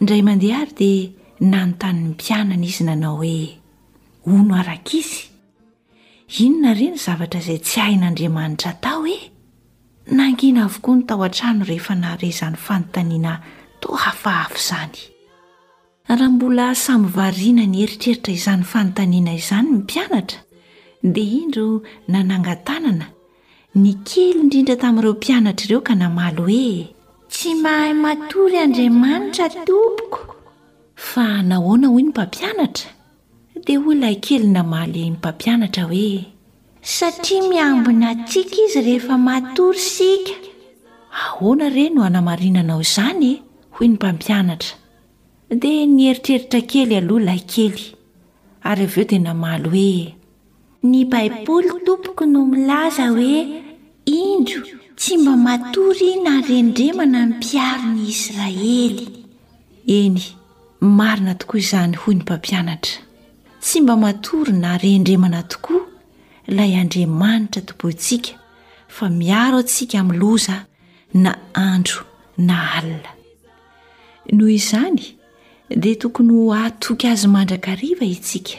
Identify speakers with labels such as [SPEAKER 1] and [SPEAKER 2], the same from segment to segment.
[SPEAKER 1] Indray mandeha ary dia nanontany ny mpianany izy nanao hoe, Hono ary ankizy, inona re ny zavatra izay tsy hain'Andriamanitra atao e? Nangina avokoa ny tao an-trano rehefa nahare izany fanontaniana toa hafahafa izany. Raha mbola samy variana nieritreritra izany fanontaniana izany ny mpianatra dia indro nanangan-tanana Ny kely indrindra tamin'ireo mpianatra ireo ka namaly hoe, Tsy mahay matory Andriamanitra, tompoko! Fa nahoana hoy ny mpampianatra? Dia hoy ilay kely namaly ny mpampianatra hoe, Satria miambina antsika Izy rehefa matory isika. Ahoana re no hanamarinanao izany e? hoy ny mpampianatra. Dia nieritreritra kely aloha ilay kely, ary avy eo dia namaly hoe, Ny Baiboly tompoko no milaza hoe indro tsy mba matory na rendremana ny mpiaro ny Israely. Eny, marina tokoa izany hoy ny mpampianatra. Tsy mba matory na rendremana tokoa ilay Andriamanitra tompointsika fa miaro antsika amin'ny loza na andro na alina. Noho izany dia tokony ho hatoky azy mandrakariva
[SPEAKER 2] isika.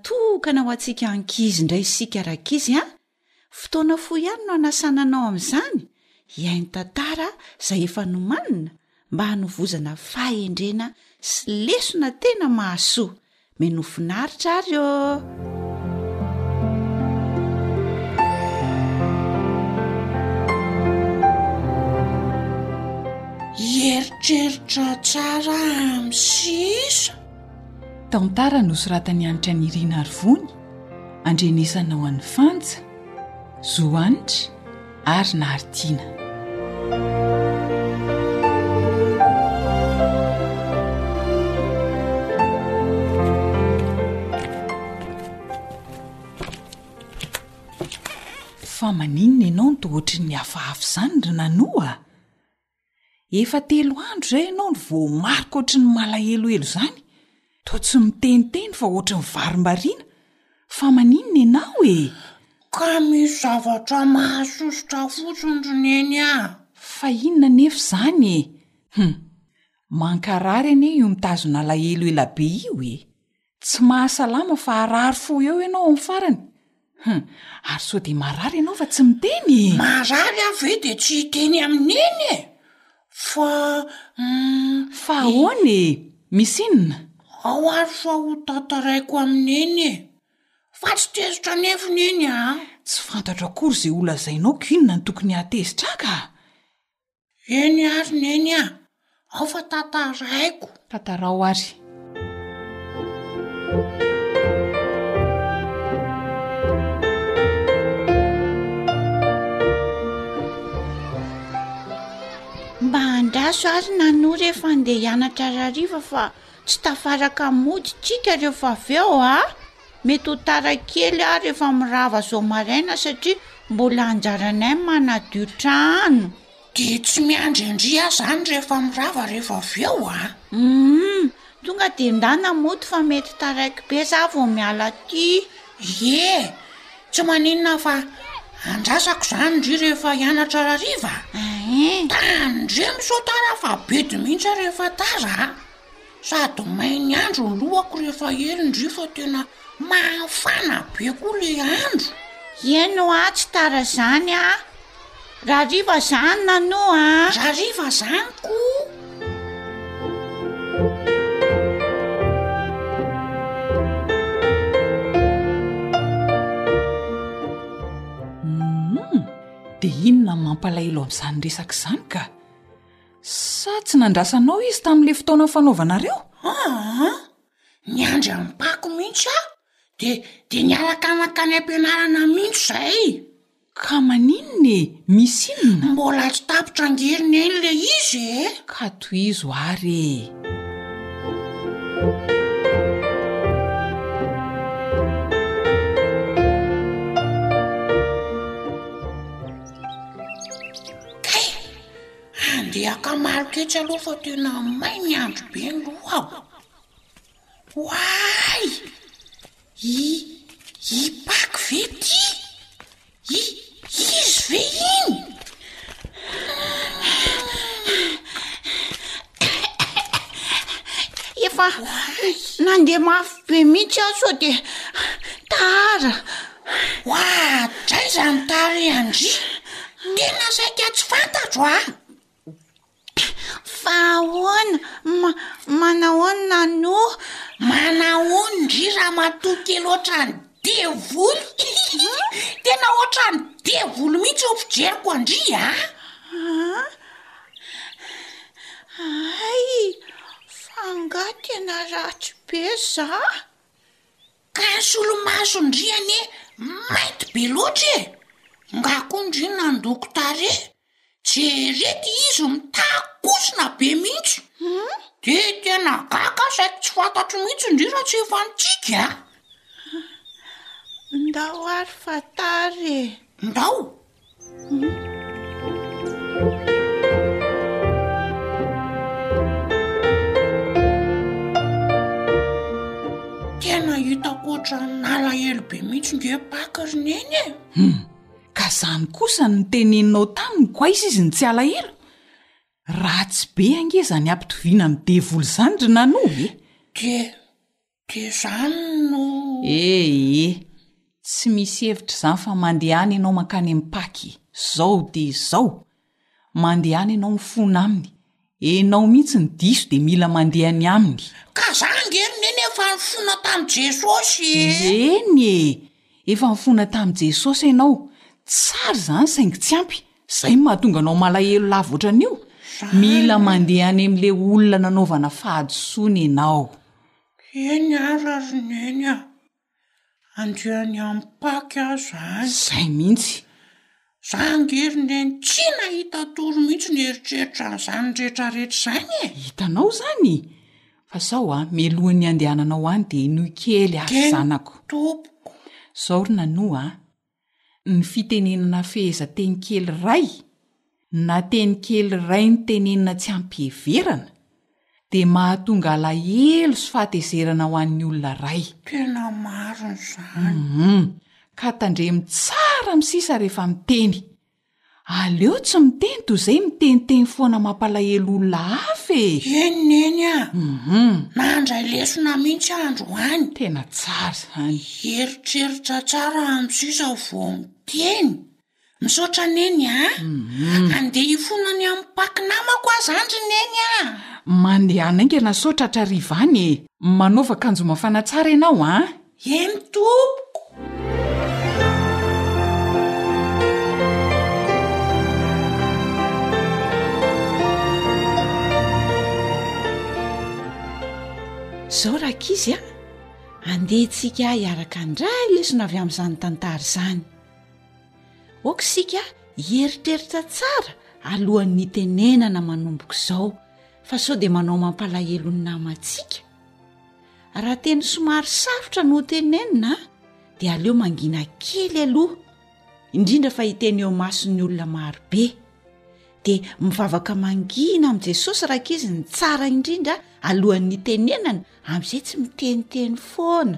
[SPEAKER 2] Tokana ho antsika ankizy indray isika rankizy a! Fotoana fohy ihany no hanasana anao amin'izany hihaino tantara izay efa nomanina mba hanovozana fahendrena sy lesona tena mahasoa. Mihainoa finaritra ary ô!
[SPEAKER 3] Hieritreritra tsara amin'ny sisa.
[SPEAKER 4] Tantara nosoratan'i Hanitra Nirina Arivony, andrenesana ho an'i Fanja, Zo Hanitra ary Naharitina. Fa maninona ianao no toa ohatry ny hafahafa izany ry Nanou a? Efa telo andro izay ianao no voamarika ohatry ny malahelohelo izany, toa tsy miteniteny fa ohatry ny varimbariana, fa maninona ianao e?
[SPEAKER 3] Ka misy zavatra mahasosotra fotsiny ry Neny a!
[SPEAKER 4] Fa inona anefa izany e? Hum! Mankarary anie io mitazona alahelo ela be io e! Tsy mahasalama fa harary fo eo ianao amin'ny farany. Hum, ary sao dia marary ianao fa tsy miteny e!
[SPEAKER 3] Marary aho ve dia tsy hiteny amin'iny e! Fa hum.
[SPEAKER 4] Fa ahoana e? Misy inona?
[SPEAKER 3] Ao ary fa ho tantaraiko amin'iny e! Fa tsy tezitra anefiny iny an!
[SPEAKER 4] Tsy fantatro akory izay holazainao ko inona no tokony hahatezitra ahy ka!
[SPEAKER 3] Eny ary neny a! Ao fa tantaraiko.
[SPEAKER 4] Tantarao ary.
[SPEAKER 5] Mba
[SPEAKER 1] andraso ary Nanou rehefa handeha hianatra hariva fa tsy tafaraka mody tsika reo fa avy eo a! Mety ho tara kely aho rehefa mirava zao maraina satria mbola anjaranay manadio trano.
[SPEAKER 3] Dia tsy miandry an-dry aho zany rehefa mirava rehefa avy eo a!
[SPEAKER 1] Humm! Tonga dia ndana mody fa mety taraiky be za vao miala aty.
[SPEAKER 3] Ie! Tsy maninona fa andrasako zany ndry rehefa hianatra rariva
[SPEAKER 1] a!
[SPEAKER 3] Ehe! Tandremo sao tara fa bedy mihitsy aho rehefa tara a! Sady may ny andro ny lohako rehefa ela indry fa tena mafana be koa ilay andro.
[SPEAKER 1] Eny hoa tsy tara zany a! Rariva zany Nanou a!
[SPEAKER 3] Rariva zany
[SPEAKER 4] koa! Dia inona no mampalahelo amin'izany resaka izany ka? Sa tsy nandrasanao izy tamin'ilay fotoana fanaovanareo?
[SPEAKER 3] Aa! Niandry am-pako mihitsy aho, de de niaraka nankany am-pianarana mihitsy zahay.
[SPEAKER 4] Ka maninona e? Misy inona?
[SPEAKER 3] Mbola tsy tapitra an-geriny eny le izy e!
[SPEAKER 4] Ka tohizo ary e!
[SPEAKER 3] Andeha akamaloko etsy aloha fa tena may ny andro be ny lohako. Oay! I i Paky ve ity? I izy ve iny?
[SPEAKER 1] Efa nandeha mafy be mihitsy aho sao dia tara.
[SPEAKER 3] Hoadraiza ny tarehy an-dry? Tena saika tsy fantatro a!
[SPEAKER 1] Fa ahoana? Manahoana no?
[SPEAKER 3] Manahoana ndry ramatoa kely ohatran'ny devoly? Tena ohatran'ny devoly mihitsy ny fijeriko an-dry a!
[SPEAKER 1] Hay! Fa angaha tena ratsy be za?
[SPEAKER 3] Ka solomaso ndry anie mainty be loatra e! Ngah koa ndry nandoko tarehy, jereo ty izy mitakosona be mihitsy, de tena gaga aho sady tsy fantatro mihitsy ndry raha tsy efa nitsiky a!
[SPEAKER 1] Ndao ary fa tara e!
[SPEAKER 3] Ndao tena hitako ohatra nalahelo be mihitsy nge paka ry neny e
[SPEAKER 4] hmm. ka zany kosa ny teneninao taminy ko aiza izy ny tsy alahelo raha tsy be ange zany ampitoviana ny devoly izany ry nanoa e
[SPEAKER 3] de de zany no.
[SPEAKER 4] Ee, tsy misy hevitra izany fa mandehana ianao mankany amin'i Paky izao dia izao, mandehana ianao mifona aminy, enao mihitsy ny diso dia mila mandeha any aminy.
[SPEAKER 3] Ka za ange ry neny efa nifona tamin'i Jesosy ee.
[SPEAKER 4] Eny ee, efa nifona tamin'i Jesosy ianao, tsara izany saingy tsy ampy, izay no mahatonga anao malahelo lava ohatran'io, mila mandeha any amin'ilay olona nanaovana fahadisoana ianao.
[SPEAKER 3] Eny ara ry neny a! Andiany ampaky aho izany.
[SPEAKER 4] Izay mihitsy.
[SPEAKER 3] Za ange ry neny tsy nahita tory mihitsy nieritreritra an'izany rehetra rehetra izany e!
[SPEAKER 4] Hitanao izany? Fa sao a, mialohan'ny handehananao any dia henoy kely aho ry zanako.
[SPEAKER 3] Tena tompoko.
[SPEAKER 4] Zao ry Nanou a! ny fitenenana fehezanteny kely iray na teny kely iray mitenenina tsy am-piheverana dia mahatonga alahelo sy fahatezerana ho an'ny olona iray.
[SPEAKER 3] Tena marina izany.
[SPEAKER 4] Humm. Ka tandremo tsara amin'ny sisa rehefa miteny. Aleo tsy miteny toy izay miteniteny foana mampalahelo olona hafa e!
[SPEAKER 3] Eny Neny a!
[SPEAKER 4] Hum.
[SPEAKER 3] Nandray lesona mihitsy aho androany.
[SPEAKER 4] Tena tsara izany.
[SPEAKER 3] Hieritreritra tsara antsisa vao miteny. Misaotra Neny a! Handeha hifona any amin'ny Pac namako aho izany ry Neny a!
[SPEAKER 4] Mandeha hanaingana sao tratra hariva any e! Manaova akanjo mafana tsara ianao an!
[SPEAKER 3] Eny tompoko.
[SPEAKER 1] Zao rankizy a, andeha tsika hiaraka handray lesona avy amin'izany tantara izany. Aoka isika hieritreritra tsara alohan'ny hitenenana manomboka izao fa sao dia manao mampalahelo ny namantsika. Raha teny somary sarotra no hotenenina dia aleo mangina kely aloha indrindra fa hiteny eo mason'ny olona maro be dia mivavaka mangina amin'i jesosy raka izy ny tsara indrindra alohan'ny hitenenana amin'izay tsy miteniteny foana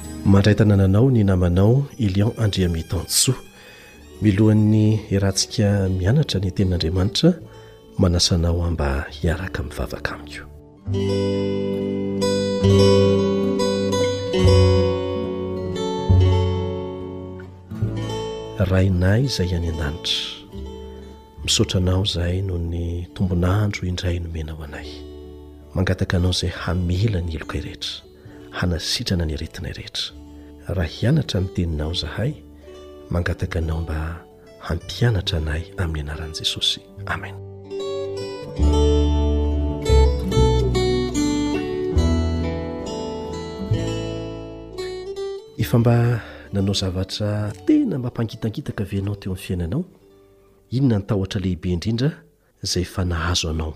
[SPEAKER 6] Mandray tanàna anao ny namanao Ilian Andriamitansoa. Milohan'ny hiarahantsika mianatra ny tenin'Andriamanitra, manasa anao aho mba hiaraka mivavaka amiko. Rainay izay any an-danitra, misaotra anao izahay noho ny tombon'andro indray nomenao anay. Mangataka anao izay hamela ny heloka rehetra. hanasitrana ny aretinay rehetra. Raha hianatra ny Teninao izahay, mangataka Anao mba hampianatra anay amin'ny anaran'i Jesosy. Amen. Efa mba nanao zavatra tena mba mpangitangitaka ve ianao teo amin'ny fiainanao? Inona ny tahotra lehibe indrindra izay efa nahazo anao?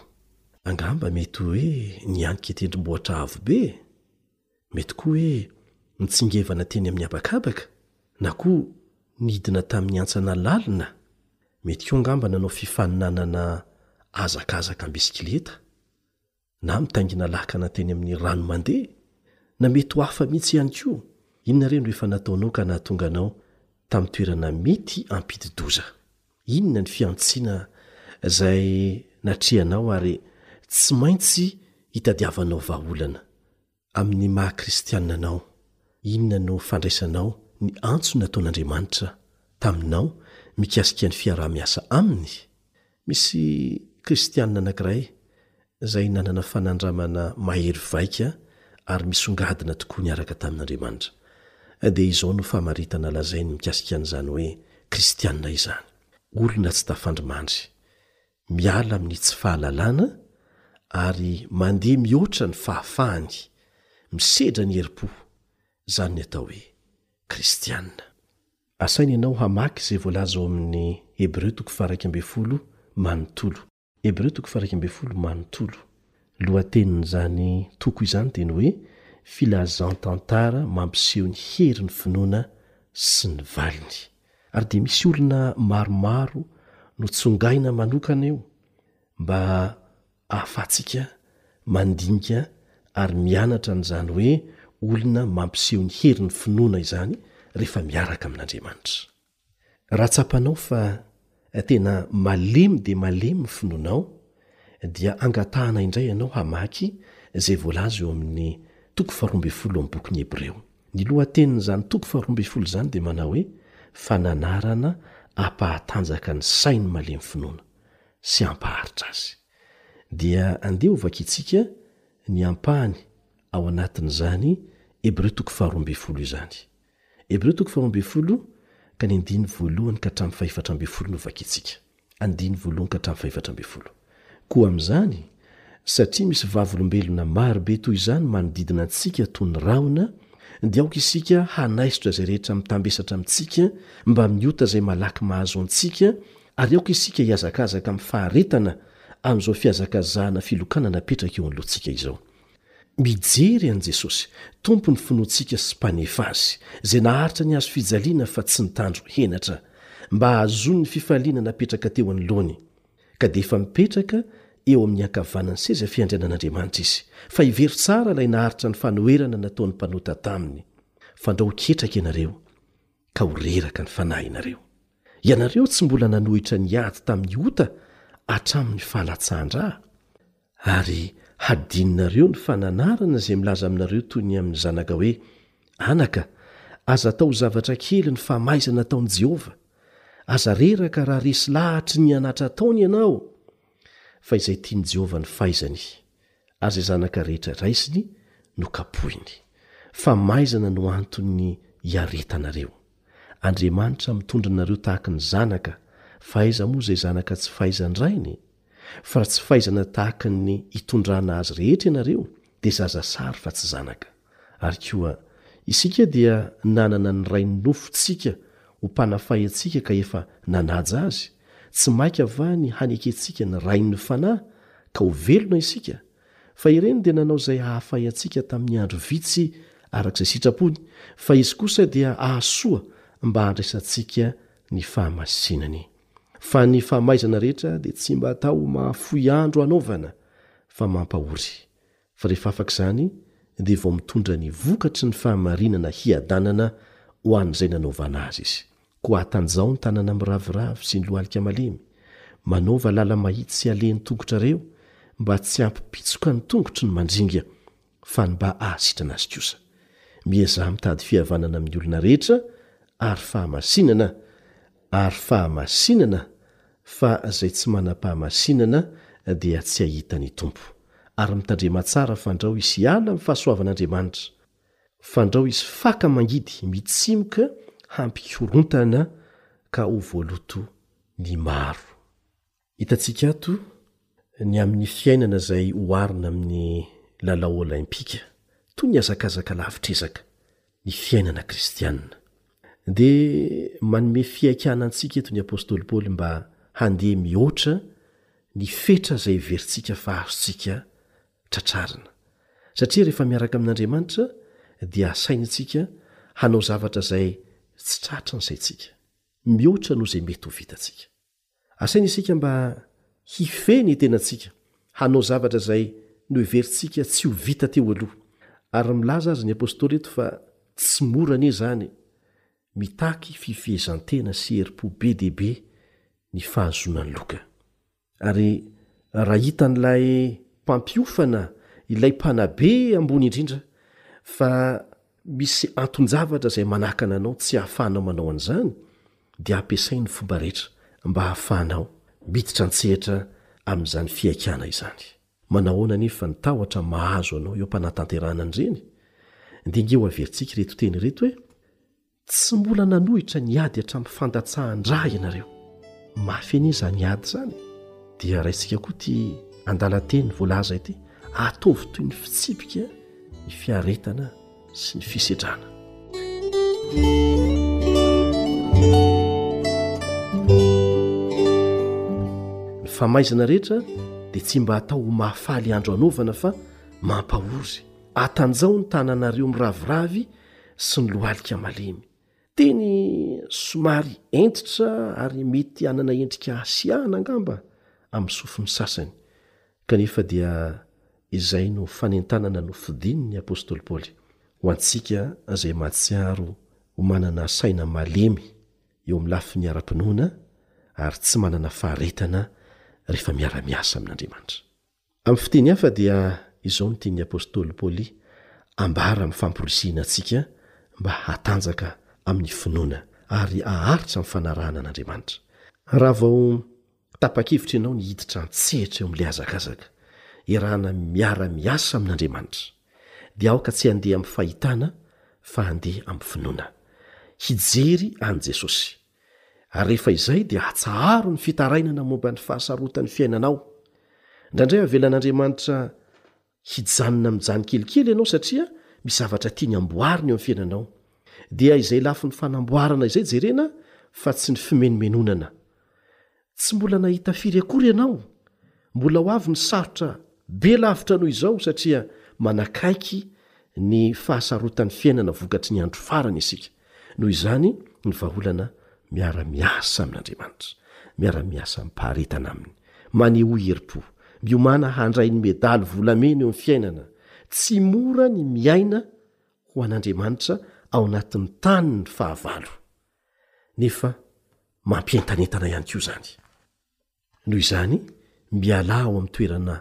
[SPEAKER 6] Angamba mety ho hoe nianika tendrombohitra avo be e? Mety koa hoe nitsingevana teny amin'ny habakabaka, na koa nidina tamin'ny hantsana lalina. Mety koa angamba nanao fifaninanana hazakazaka am-bisikileta, na mitaingina lakana teny amin'ny rano mandeha. Na mety ho hafa mihitsy ihany koa, inona re no efa nataonao ka nahatonga anao tamin'ny toerana mety hampidi-doza? Inona ny fihantsiana izay natrehanao ary tsy maintsy hitadiavanao vahaolana? Amin'ny maha kristiana anao, inona no fandraisanao ny antso nataon'Andriamanitra taminao mikasika ny fiaraha-miasa Aminy? Misy kristiana anankiray izay nanana fanandramana mahery vaika ary misongadina tokoa niaraka tamin'Andriamanitra, dia izao no famaritana lazainy mikasika an'izany hoe kristiana izany, Olona tsy tafandrimandry, miala amin'ny tsy fahalalana ary mandeha mihoatra ny fahafahany, misedra ny herim-po, izany ny atao hoe kristiana. Asaina ianao hamaky izay voalaza ao amin'ny Hebreo toko faha iraika ambin'ny folo manontolo. Hebreo toko faha iraika ambin'ny folo manontolo. Lohatenin'izany toko izany dia ny hoe Filazantantara mampiseho ny herin'ny finoana sy ny valiny. Ary dia misy olona maromaro notsongaina manokana eo mba ahafahantsika mandinika ary mianatra an'izany hoe olona mampiseho ny herin'ny finoana izany rehefa miaraka amin'Andriamanitra. Raha tsapanao fa tena malemy dia malemy ny finoanao, dia angatahana indray ianao hamaky izay voalaza eo amin'ny toko faharoa ambin'ny folo eo amin'ny bokin'ny Hebreo. Ny lohatenin'izany toko faharoa ambin'ny folo izany dia manao hoe Fananarana hampahatanjaka ny sain'ny malemy finoana sy hampaharitra azy. Dia andeha hovakintsika ny ampahany ao anatin'izany Hebreo toko faharoa ambin'ny folo izany. Hebreo toko faharoa ambin'ny folo ka ny andininy voalohany ka hatramin'ny fahefatra ambin'ny folo no vakintsika. Andininy voalohany ka hatramin'ny fahefatra ambin'ny folo. Koa amin'izany, satria misy vavolombelona maro be toy izany manodidina antsika toy ny rahona, dia aoka isika hanaisotra izay rehetra mitambesatra amintsika mba amin'ny ota izay malaky mahazo antsika, ary aoka isika hihazakazaka amin'ny faharetana amin'izao fihazakazahana filokana napetraka eo anoloantsika izao. Mijery an'i Jesosy, Tompon'ny finoantsika sy Mpanefa azy, izay naharitra ny hazo fijaliana fa tsy nitandro henatra, mba hahazoany ny fifaliana napetraka teo anoloany. Ka dia efa mipetraka eo amin'ny ankavanan'ny seza fiandrianan'Andriamanitra izy. Fa hevero tsara ilay naharitra ny fanoherana nataon'ny mpanota taminy, Fandrao ho ketraka ianareo, ka ho reraka ny fanahinareo. Ianareo tsy mbola nanohitra ny ady tamin'ny ota hatramin'ny fahalatsahan-draha? Ary hadinonareo ny fananarana izay milaza aminareo toy ny amin'ny zanaka hoe, Anaka, aza atao ho zavatra kely ny famaizana ataon'i Jehovah. Aza reraka raha resy lahatry ny hanatra ataony ianao. Fa izay tian'i Jehovah ny faizany, ary izay zanaka rehetra raisiny no kapohiny. Famaizana no anton'ny iaretanareo. Andriamanitra mitondra anareo tahaka ny zanaka, fa aiza moa izay zanaka tsy faizan-drainy? Fa raha tsy fahaizana tahaka ny hitondrana azy rehetra ianareo, dia zaza sary fa tsy zanaka. Ary koa, isika dia nanana ny Rain'ny nofontsika ho Mpanafay antsika ka efa nanaja Azy, tsy maika va ny hanekentsika ny Rain'ny Fanahy ka ho velona isika? Fa ireny dia nanao izay hahafay antsika tamin'ny andro vitsy araka izay sitrapony, fa Izy kosa dia hahasoa mba handraisantsika ny fahamasinany. Fa ny famaizana rehetra dia tsy mba atao mahafoy andro hanaovana fa mampahory. Fa rehefa afaka izany dia vao mitondra ny vokatry ny fahamarinana hiadanana ho an'izay nanaovana azy izy. Koa atanjaho ny tanana miraviravy sy ny lohalika malemy. Manaova lala-mahitsy alehan'ny tongotrareo mba tsy hampipitsoka ny tongotry ny mandringa. Fa ny mba hahasitrana azy kosa, miezaha mitady fihavanana amin'ny olona rehetra ary fahamasinana, ary fahamasinana, fa izay tsy manam-pahamasinana dia tsy hahita ny Tompo. Ary mitandrema tsara fandrao hisy hiala amin'ny fahasoavan'Andriamanitra, fandrao hisy faka mangidy mitsimoka hampikorontana ka ho voaloto ny maro. Hitantsika ato ny amin'ny fiainana izay oharina amin'ny lalao Olaimpika, toy ny hazakazaka lavitr'ezaka, ny fiainana kristiana. Dia manome fihaikana antsika eto ny apostoly Paoly mba handeha mihoatra ny fetra izay heverintsika fa azontsika tratrarina. Satria rehefa miaraka amin'Andriamanitra, dia asainy antsika hanao zavatra izay tsy tratry ny saintsika, mihoatra noho izay mety ho vitantsika. Asaina isika mba hifehy ny tenantsika hanao zavatra izay noheverintsika tsy ho vita teo aloha. Ary milaza aza ny apostoly eto fa tsy mora anie izany. Mitaky fifehezan-tena sy herim-po be dia be ny fahazoana ny loka. Ary raha hitan'ilay mpampiofana ilay mpanabe ambony indrindra fa Misy anton-javatra izay manakana anao tsy hahafahanao manao an'izany, dia ampiasay ny fomba rehetra mba hahafahanao miditra an-tsehatra amin'izany fihaikana izany. Manahoana anefa ny tahotra mahazo anao eo am-panatanterahana an'ireny? Dinga eo averintsika ireto teny ireto hoe, Tsy mbola nanohitra ny ady hatramin'ny fandatsahan-dra ianareo. Mafy anie izany ady izany! Dia raisintsika koa ity andalan-teny voalaza ity, Ataovy toy ny fitsipika ny fiaretana sy ny fisedrana ny famaizana rehetra dia tsy mba hatao ho mahafaly andro anaovana fa mampahory atanjaho ny tananareo miraviravy sy ny lohalika malemy Teny somary hentitra ary mety hanana endrika hasiahana angamba amin'ny sofiny sasany, kanefa dia izay no fanentanana nofidin'ny apostoly Paoly ho antsika izay mahatsiaro ho manana saina malemy eo amin'ny lafiny ara-pinoana ary tsy manana faharetana rehefa miara-miasa amin'Andriamanitra. Amin'ny fiteny hafa dia izao no tian'ny apostoly Paoly ambara amin'ny famporisihina antsika mba hatanjaka amin'ny finoana ary haharitra amin'ny fanarahana an'Andriamanitra, Raha vao tapa-kevitra ianao ny hiditra an-tsehatra eo amin'ilay hazakazaka iarahana miara-miasa amin'Andriamanitra, dia aoka tsy handeha amin'ny fahitana fa handeha amin'ny finoana. Hijery an'i Jesosy. Ary rehefa izay dia atsaharo ny fitarainana momba ny fahasarotan'ny fiainanao. Indraindray avelan'Andriamanitra hijanona mijanona kelikely ianao satria misy zavatra tiany amboarina eo amin'ny fiainanao. Dia izay lafiny fanamboarana izay jerena fa tsy ny fimenomenonana. Tsy mbola nahita firy akory ianao? Mbola ho avy ny sarotra be lavitra noho izao satria manakaiky ny fahasarotan'ny fiainana vokatry ny andro farany isika. Noho izany, ny vahaolana, miara-miasa amin'Andriamanitra, miara-miasa amim-paharetana aminy, manehoa herim-po, miomàna handray ny medaly volamena eo amin'ny fiainana. Tsy mora ny miaina ho an'Andriamanitra ao anatin'ny tanin'ny fahavalo. nefa mampientanentana ihany koa izany. Noho izany, mialà ao amin'ny toerana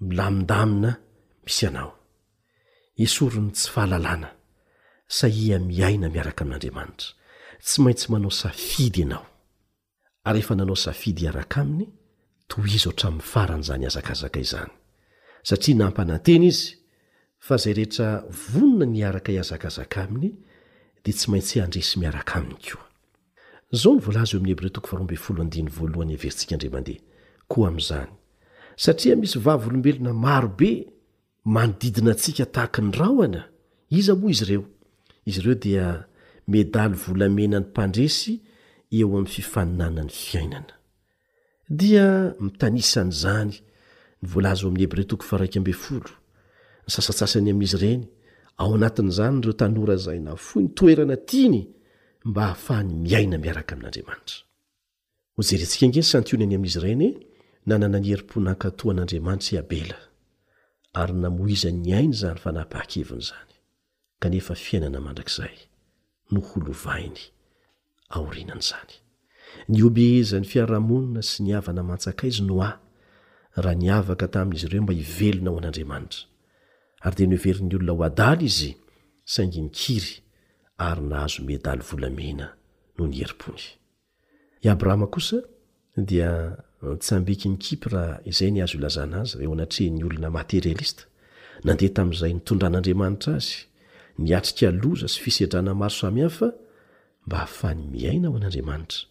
[SPEAKER 6] milamindamina misy anao. Esory ny tsy fahalalana. Sahia miaina miaraka amin'Andriamanitra. Tsy maintsy manao safidy ianao. ary efa nanao safidy hiaraka aminy, tohizo hatramin'ny farany izany hazakazaka izany. Satria nampanantena izy fa izay rehetra vonona ny hiaraka hihazakazaka aminy dia tsy maintsy handresy miaraka aminy koa. Izao no voalaza eo amin'ny Hebreo toko faharoa ambin'ny folo andininy voalohany heverintsika indray mandeha, Koa amin'izany, satria misy vavolombelona maro be, Manodidina antsika tahaka ny rahona? Iza moa izy ireo? Izy ireo dia medaly volamenan'ny mpandresy eo amin'ny fifaninanan'ny fiainana. Dia mitanisa an'izany ny voalaza ao amin'ny Hebreo toko faha-iraika ambin'ny folo. Ny sasantsasany amin'izy ireny, ao anatin'izany ireo tanora izay nahafoy ny toerana tiany mba hahafahany miaina miaraka amin'Andriamanitra. Hojerentsika ange ny santionany amin'izy ireny nanana ny herim-po nankatò an'Andriamanitra i Abela, ary namoizany ny ainy izany fanapahan-keviny izany, kanefa fiainana mandrakizay no holovahiny aorianan'izany. Nihomehezan'ny fiarahamonina sy ny havana aman-tsakaizy Noa, raha niavaka tamin'izy ireo mba hivelona ho an'Andriamanitra. Ary dia noheverin'ny olona ho adala izy, saingy nikiry ary nahazo medaly volamena noho ny herim-pony. I Abrahama kosa dia nitsambiky ny kipy raha izay ny azo ilazana azy eo anatrehin'ny olona materialista nandeha tamin'izay nitondran'Andriamanitra azy niatrika loza sy fisedrana maro samihafa mba hahafany miaina ho an'Andriamanitra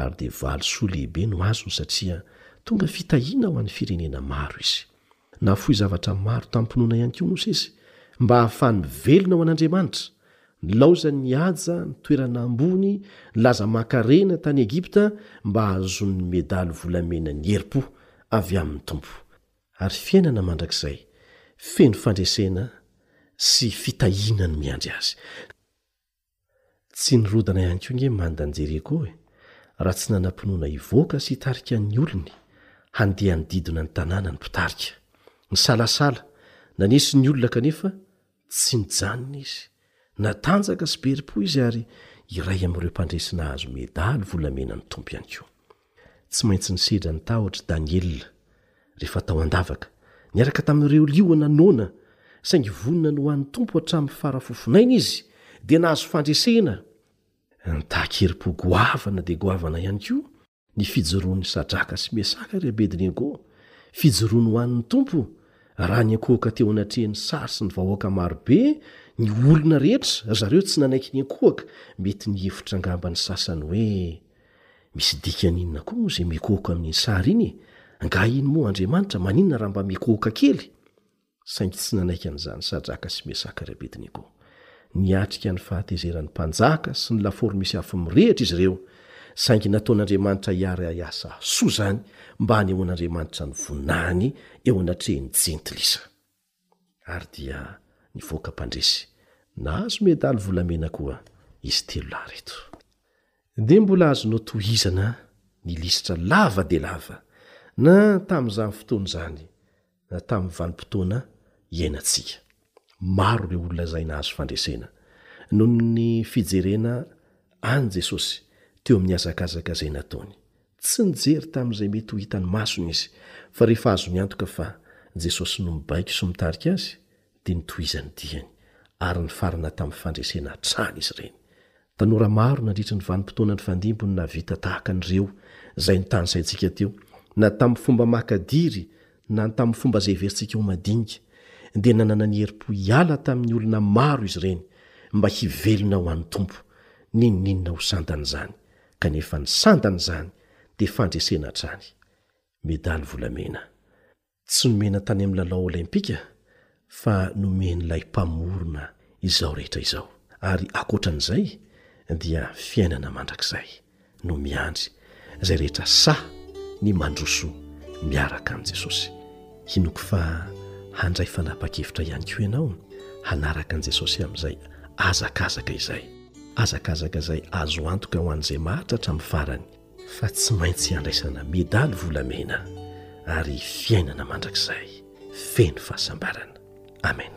[SPEAKER 6] ary dia valisoa lehibe no azony satria tonga fitahiana ho an'ny firenena maro izy. Nahafoy zavatra maro tamim-pinoana ihany koa Mosesy mba hahafahany velona ho an'Andriamanitra. Nilaozany nihaja ny toerana ambony nilaza mankarena tany Egypta mba hahazoany ny medaly volamena ny herim-po avy amin'ny Tompo ary fiainana mandrakizay feno fandresena sy fitahiana no miandry azy. Tsy nirodana ihany koa nge Manda Njereko e, raha tsy nanam-pinoana hivoaka sy hitarika ny olony handeha hanodidina ny tanàna ny mpitarika. Nisalasala, naneso ny olona kanefa tsy nijanona izy. Natanjaka sy be herim-po izy ary iray amin'ireo mpandresy nahazo medaly volamenan'ny Tompo ihany koa. Tsy maintsy nisedra ny tahotra i Daniela rehefa tao an-davaka, niaraka tamin'ireo liona noana. Saingy vonona ny ho an'ny Tompo hatramin'ny fara fofonaina izy, dia nahazo fandresena. Nitaky herim-po goavana dia goavana ihany koa ny fijoroan'i Sadraka sy Mesaka ary Abednego, fijoroany ho an'ny Tompo, raha niankohoka teo anatrehan'ny sary sy ny vahoaka maro be ny olona rehetra. Ry zareo tsy nanaiky niankohoka, mety nihevitra angamba ny sasany hoe, Misy dikany inona koa moa izay mikohoka amin'iny sary iny e? Angaha iny moa Andriamanitra? Maninona raha mba mikohoka kely? Saingy tsy nanaiky an'izany Sadraka sy Mesaka ary Abednego. Niatrika ny fahatezeran'ny mpanjaka sy ny lafaoro misy afo mirehitra izy ireo, saingy nataon'Andriamanitra hiara-hiasa soa izany mba hanehoan'Andriamanitra ny voninahiny eo anatrehan'ny Jentilisa. ary dia nivoaka mpandresy nahazo medaly volamena koa izy telo lahy ireto. Dia mbola azonao tohizana ny lisitra lava dia lava na tamin'izany fotoana izany na tamin'ny vanim-potoana iainantsika. Maro ireo olona izay nahazo fandresena noho ny fijerena an'i Jesosy teo amin'ny hazakazaka izay nataony. Tsy nijery tamin'izay mety ho hitan'ny masony izy, fa rehefa azony antoka fa Jesosy no mibaiko sy mitarika azy, dia nitohizany ny diany, ary nifarana tamin'ny fandresena hatrany izy ireny. Tanora maro nandritra ny vanim-potoana nifandimby no nahavita tahaka an'ireo izay notanisaintsika teo, na tamin'ny fomba maka diry na ny tamin'ny fomba izay heverintsika ho madinika, dia nanana ny herim-po hiala tamin'ny olona maro izy ireny mba hivelona ho an'ny Tompo, n'inon'inona ho sandan'izany. kanefa ny sandany izany dia fandresena hatrany, medaly volamena. Tsy nomena tany amin'ny lalao Olympika fa nomen'ilay Mpamorona izao rehetra izao, ary ankoatran'izay dia fiainana mandrakizay no miandry izay rehetra sahy ny mandroso miaraka amin'i Jesosy. Hinoako fa handray fanapan-kevitra ihany koa ianao hanaraka an'i Jesosy amin'izay hazakazaka izay. Hazakazaka izay azo antoka ho an'izay maharitra hatramin'ny farany fa tsy maintsy handraisana medaly volamena ary fiainana mandrakizay feno fahasambarana.
[SPEAKER 2] Amena.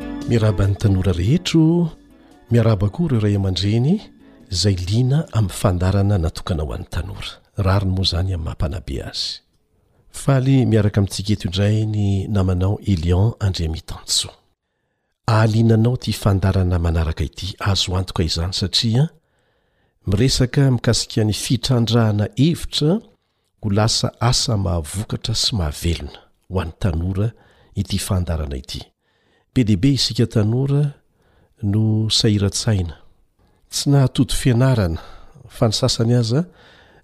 [SPEAKER 2] Miaraba ny
[SPEAKER 7] tanora
[SPEAKER 2] rehetra o,
[SPEAKER 6] miaraba koa ireo ray aman-dreny izay liana amin'ny fandaharana natokana ho an'ny tanora. Rariny moa izany amin'ny maha-mpanabe azy. Faly miaraka amintsika eto indray ny namanao Elion Andriamitantsoa. Ahaliana anao ity fandaharana manaraka ity, azo antoka izany satria miresaka mikasika ny fitrandrahana hevitra Ho lasa asa mahavokatra sy mahavelona ho an'ny tanora ity fandaharana ity. Be dia be isika tanora no sahiran-tsaina, tsy nahatody fianarana fa ny sasany aza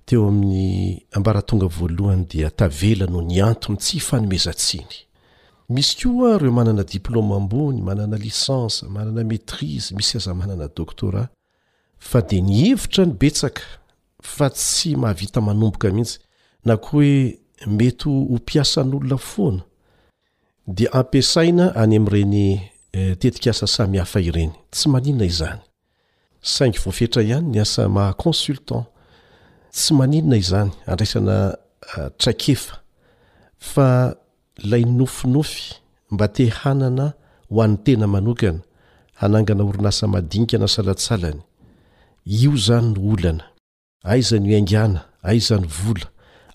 [SPEAKER 6] teo amin'ny ambaratonga voalohany dia tavela noho ny antony tsy ifanomezan-tsiny. Misy koa ireo manana diplaoma ambony, manana licence, manana maitrise, misy aza manana doctorat. Fa dia nihevitra ny betsaka fa tsy mahavita manomboka mihitsy, na koa hoe mety ho ho mpiasan'olona foana, dia ampiasaina any amin'ireny tetikasa samihafa ireny. Tsy maninona izany. Saingy voafetra ihany ny asa maha consultant. Tsy maninona izany, andraisana traikefa. Fa Ilay nofinofy mba te hanana ho an'ny tena manokana, hanangana orinasa madinika na salatsalany. Io izany no olana. Aiza no iaingana, aiza ny vola,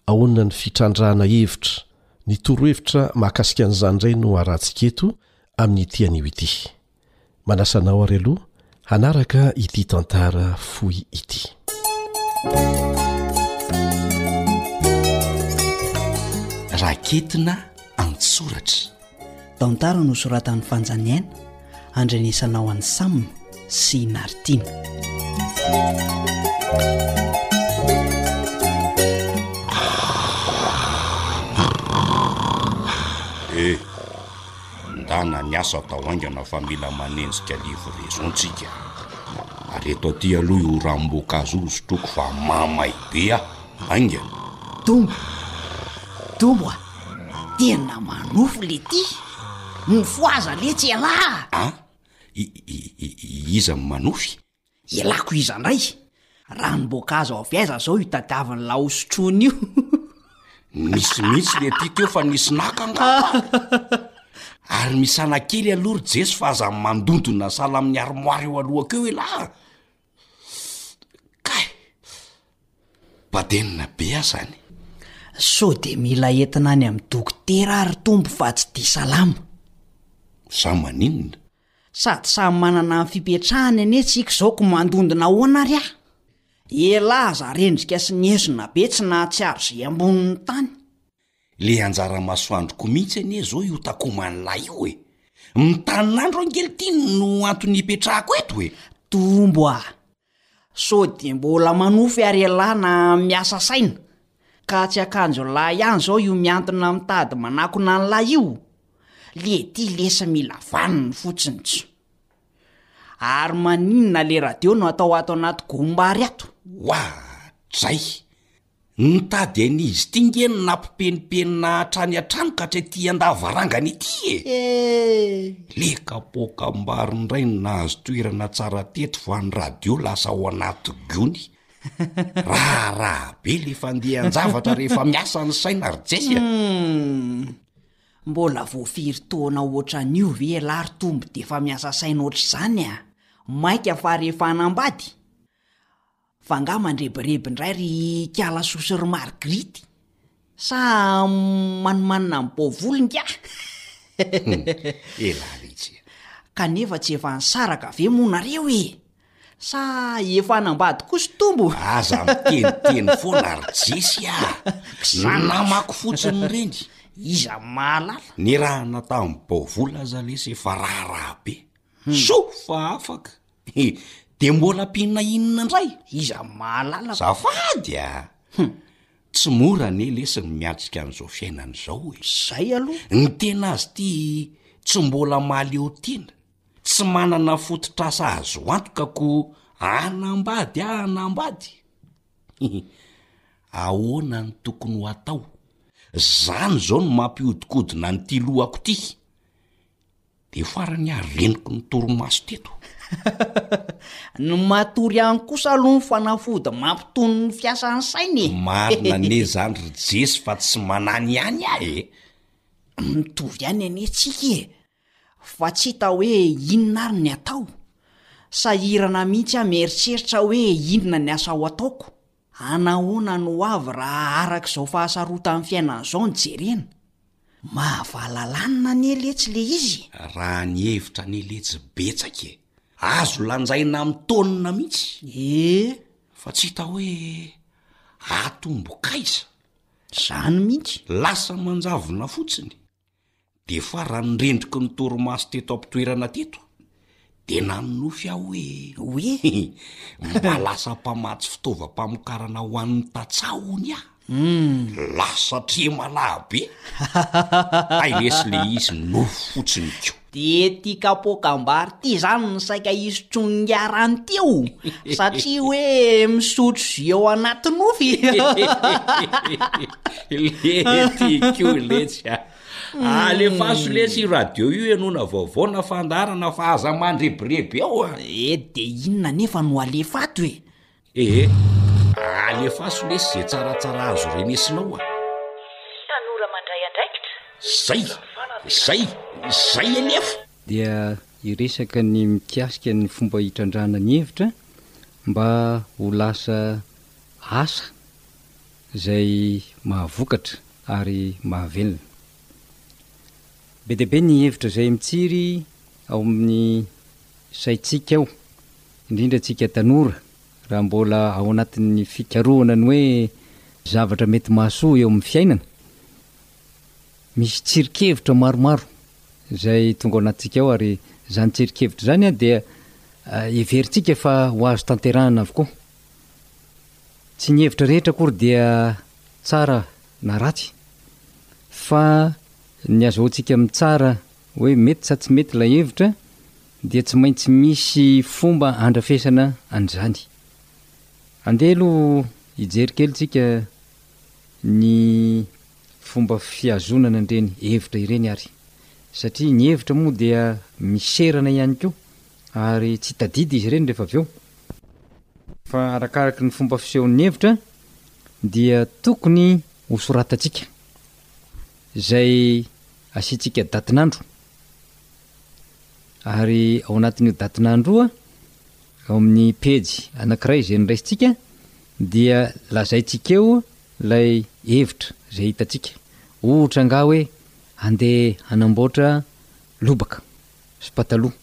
[SPEAKER 6] ahoana ny fitrandrahana hevitra. Ny torohevitra mahakasika an'izany indray no arahantsika eto amin'ity anio ity. manasa anao ary aloha hanaraka ity tantara foy ity
[SPEAKER 2] raketina antsoratra
[SPEAKER 8] tantara no soratan'ny fanjaniaina andrenesanao an'ny sam sy
[SPEAKER 9] nartina Mandana ny asa atao haingana fa mila manenjika livraison tsika. Ary eto aty aloha io ranom-boankazo io sotroiko fa mamay be aho. Haingana.
[SPEAKER 8] Tompo! Tompo a! Tena manofy le ty! Mifohaza letsy ialahy
[SPEAKER 9] a! An? I, i, i, iza no manofy?
[SPEAKER 8] Ialako iza ndray? Ranom-boankazo avy aiza zao io tadiaviny la hosotroiny io?
[SPEAKER 9] Nisy mihitsy le ty teo fa nisy naka angamba. Ary misana kely aloha ry Jeso fa aza mandondona sahala amin'ny armoire eo alohako eo elah a! Kay! Badenina be aho zany.
[SPEAKER 8] Sao de mila entina any amin'ny dokotera ary Tompo fa tsy dia salama.
[SPEAKER 9] Sa maninona?
[SPEAKER 8] Sady samy manana ny fipetrahany anie tsika izao ko mandondona ahoana ary ah! Elah aza rendrika sy mihezona be tsy nahatsiaro izay ambonin'ny tany.
[SPEAKER 9] Le anjara masoandroko mihitsy anie zao io takoman'lah io e! Mitanin'andro ange lty no antony ipetrahako eto e!
[SPEAKER 8] Tombo ah! Sao dia mbola manofy ary ialahy na miasa saina? Ka tsy akanjo lahy ihany izao io mihantona mitady manakona ny lahy io? Lety lesy mila vaniny fotsiny tsy. Ary maninona le radio no atao ato anaty gombary ato?
[SPEAKER 9] Oadray! Nitady an'izy ity nge ny nampipenipenina hatrany hatrany ka hatrety an-davarangana ity e! Eh! Le kapoaka am-bary indray no nahazo toerana tsara teto fa ny radio lasa ao anaty gony. Raharaha be le fandehan-javatra rehefa miasa ny saina ry Jesy a!
[SPEAKER 8] Hmm. Mbola vao firy taona ohatran'io ve ialahy ry Tombo dia efa miasa saina ohatr'izany a! Maika fa rehefa hanambady? Fa angaha mandrebireby indray ry Kalasoa sy ry Margrit? Sa manimanina ny boovolo
[SPEAKER 9] ingahy? Elah mihitsy e!
[SPEAKER 8] Kanefa tsy efa nisaraka ve moa nareo e? Sa efa hanambady koa sy tombo?
[SPEAKER 9] Aza miteniteny foana ry Jesy a! Namako fotsiny ireny.
[SPEAKER 8] Iza mahalala?
[SPEAKER 9] Nirahana tamin'ny boovolo aza lesy efa raharaha be. Soa fa afaka e! De mbola ampiana inona indray?
[SPEAKER 8] Iza mahalala
[SPEAKER 9] azafady a! Hum! Tsy mora anie lesy ny miatrika an'izao fiainana izao e!
[SPEAKER 8] Zay aloha!
[SPEAKER 9] Ny tena azy ity tsy mbola mahaleo tena, tsy manana fototr'asa azo antoka ko hanambady ah hanambady! Hihi! Ahoana no tokony ho atao? Zany izao no mampihodinkodina an'ity lohako ity! Dia farany ary reniko ny torimaso teto.
[SPEAKER 8] Ny matory ihany kosa aloha ny fanafody mampitony ny fiasan'ny saina e.
[SPEAKER 9] Marina anie izany ry Jesy fa tsy manany ihany aho e.
[SPEAKER 8] Mitovy ihany anie tsika e. Fa tsy hita hoe inona ary ny atao. Sahirana mihitsy aho mieritreritra hoe inona ny asa ho ataoko. Anahoana no ho avy raha araka izao fahasarotan'ny fiainana izao no jerena? Mahavalalanina anie letsy le izy e!
[SPEAKER 9] Raha ny hevitra anie letsy betsaka e! Azo lanjaina amin'ny taonina mihitsy.
[SPEAKER 8] Ee.
[SPEAKER 9] Fa tsy hita hoe atomboka
[SPEAKER 8] aiza? Izany mihitsy.
[SPEAKER 9] Lasa manjavona fotsiny. Dia faran'ny rendriky ny torimaso teto am-pitoerana teto dia nanonofy aho hoe,
[SPEAKER 8] hoe
[SPEAKER 9] mba lasa mpamatsy fitaovam-pamokarana ho an'ny tantsaha hono aho. Hmm. Lasa tremalahy be. Hay lesy le izy, nofy fotsiny ko.
[SPEAKER 8] De ty kapokambary ty zany no saika hisy trongarany ty o! satria hoe misotro jus ao anaty nofy!
[SPEAKER 9] Lety ko letsy a! Alefaso letsy io radio io henoana vaovao na fandaharana fa aza mandrebireby ao a!
[SPEAKER 8] Eh de inona anefa no alefato e!
[SPEAKER 9] Ee, alefaso lesy ze tsaratsara azo renesinao a!
[SPEAKER 10] Tanora mandray andraikitra?
[SPEAKER 9] Zay! Zay! Zay alefa!
[SPEAKER 11] dia hiresaka ny mikasika ny fomba hitrandrahana ny hevitra mba ho lasa asa izay mahavokatra ary mahavelona. Be dia be ny hevitra izay mitsiry ao amin'ny. Saintsika ao, indrindra antsika tanora, raha mbola ao anatin'ny fikarohana ny hoe zavatra mety mahasoa eo amin'ny fiainana, misy tsirinkevitra maromaro izay tonga ao anatintsika ao ary izany tsirinkevitra izany dia heverintsika fa ho azo tanterahana avokoa. Tsy ny hevitra rehetra akory dia tsara na ratsy fa ny azahoantsika mitsara hoe mety sa tsy mety ilay hevitra dia tsy maintsy misy fomba handrafesana an'izany. Andeha aloha hijery kely tsika ny fomba fihazonana an'ireny hevitra ireny ary. Satria ny hevitra moa dia miserana ihany koa ary tsy tadidy izy ireny rehefa avy eo. Fa arakaraky ny fomba fisehon'ny hevitra dia tokony hosoratantsika. izay asiantsika datin'andro ary ao anatin'io datin'andro io ao amin'ny pejy anankiray izay noraisintsika dia lazaintsika eo ilay hevitra izay hitantsika ohatra angaha hoe andeha hanamboatra lobaka sy pataloha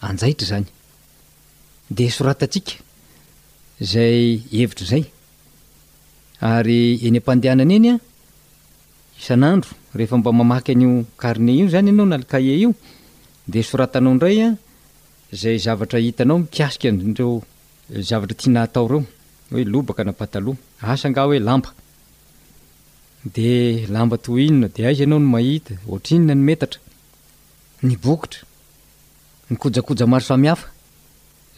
[SPEAKER 11] anjaitra izany dia soratantsika izay hevitra izay Ary eny am-pandehanana eny an, isan'andro, rehefa mba mamaky an'io carnet io izany ianao na le cahier io, dia soratanao indray an, izay zavatra hitanao mikasika an'ireo zavatra tiana hatao ireo, hoe lobaka na pataloha, asa angaha hoe lamba. Dia lamba toy inona? Dia aiza ianao no mahita? Ohatrinona ny metatra? Ny bokotra? Ny kojakoja maro samihafa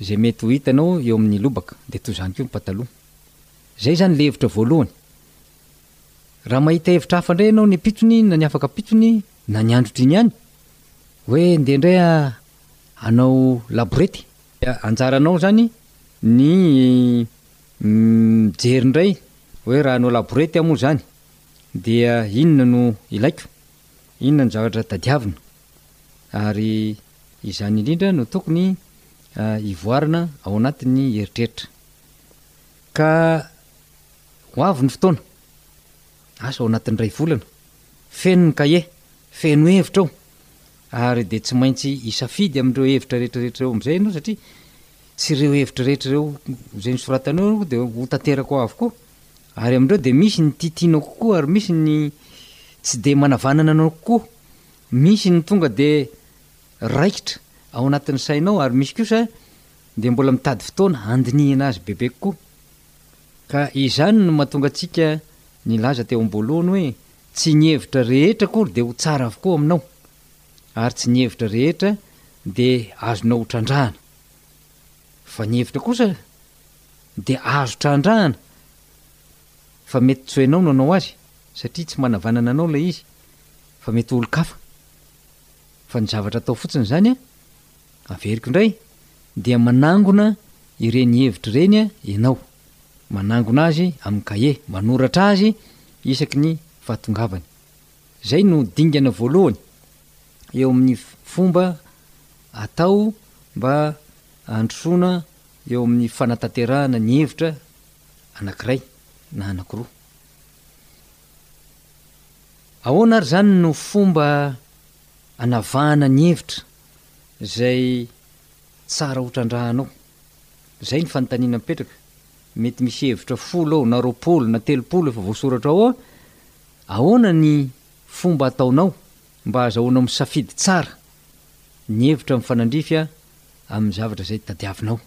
[SPEAKER 11] izay mety ho hitanao eo amin'ny lobaka, dia toy izany koa ny pataloha. Izay izany ilay hevitra voalohany. Raha mahita hevitra hafa indray ianao ny ampitony na ny afaka ampitony na ny andro otriny ihany, hoe ndeha indray aho hanao laborety. Anjaranao izany ny mijery indray hoe raha hanao laborety aho moa izany dia inona no ilaiko, inona no zavatra tadiavina. Ary izany indrindra no tokony hivoarana ao anatin'ny eritreritra. Ka ho avy ny fotoana, asa ao anatin'ny iray volana, feno ny kahie, feno hevitra ao, ary dia tsy maintsy hisafidy amin'ireo hevitra rehetrarehetra ireo amin'izay ianao satria tsy ireo hevitra rehetra ireo izay nosoratanao ireo dia ho tanterako ao avokoa, ary amin'ireo dia misy ny tiatianao kokoa ary misy ny tsy dia manavanana anao kokoa, misy ny tonga dia. raikitra ao anatin'ny sainao ary misy kosa dia mbola mitady fotoana handinihina azy bebe kokoa. Ka izany no mahatonga antsika nilaza teo am-boalohany hoe tsy ny hevitra rehetra akory dia ho tsara avokoa aminao ary tsy ny hevitra rehetra dia azonao trandrahana fa ny hevitra kosa dia azo trandrahana fa mety tsy hainao no hanao azy satria tsy manavanana anao ilay izy fa mety olon-kafa. Fa ny zavatra atao fotsiny izany an, averiko indray, dia manangona ireny hevitra ireny ianao, manangona azy amin'ny kahie, manoratra azy isaky ny fahatongavany. Izay no dingana voalohany eo amin'ny fomba atao mba handrosoana eo amin'ny fanatanterahana ny hevitra anankiray na anankiroa. Ahoana ary izany no fomba anavahana ny hevitra izay tsara ho trandrahanao? Izay ny fanontaniana mipetraka. Mety misy hevitra folo ao, na roapolo, na telopolo efa voasoratra ao. Ahoana ny fomba ataonao mba hahazahoanao misafidy tsara ny hevitra mifanandrify amin'ny zavatra izay tadiavinao?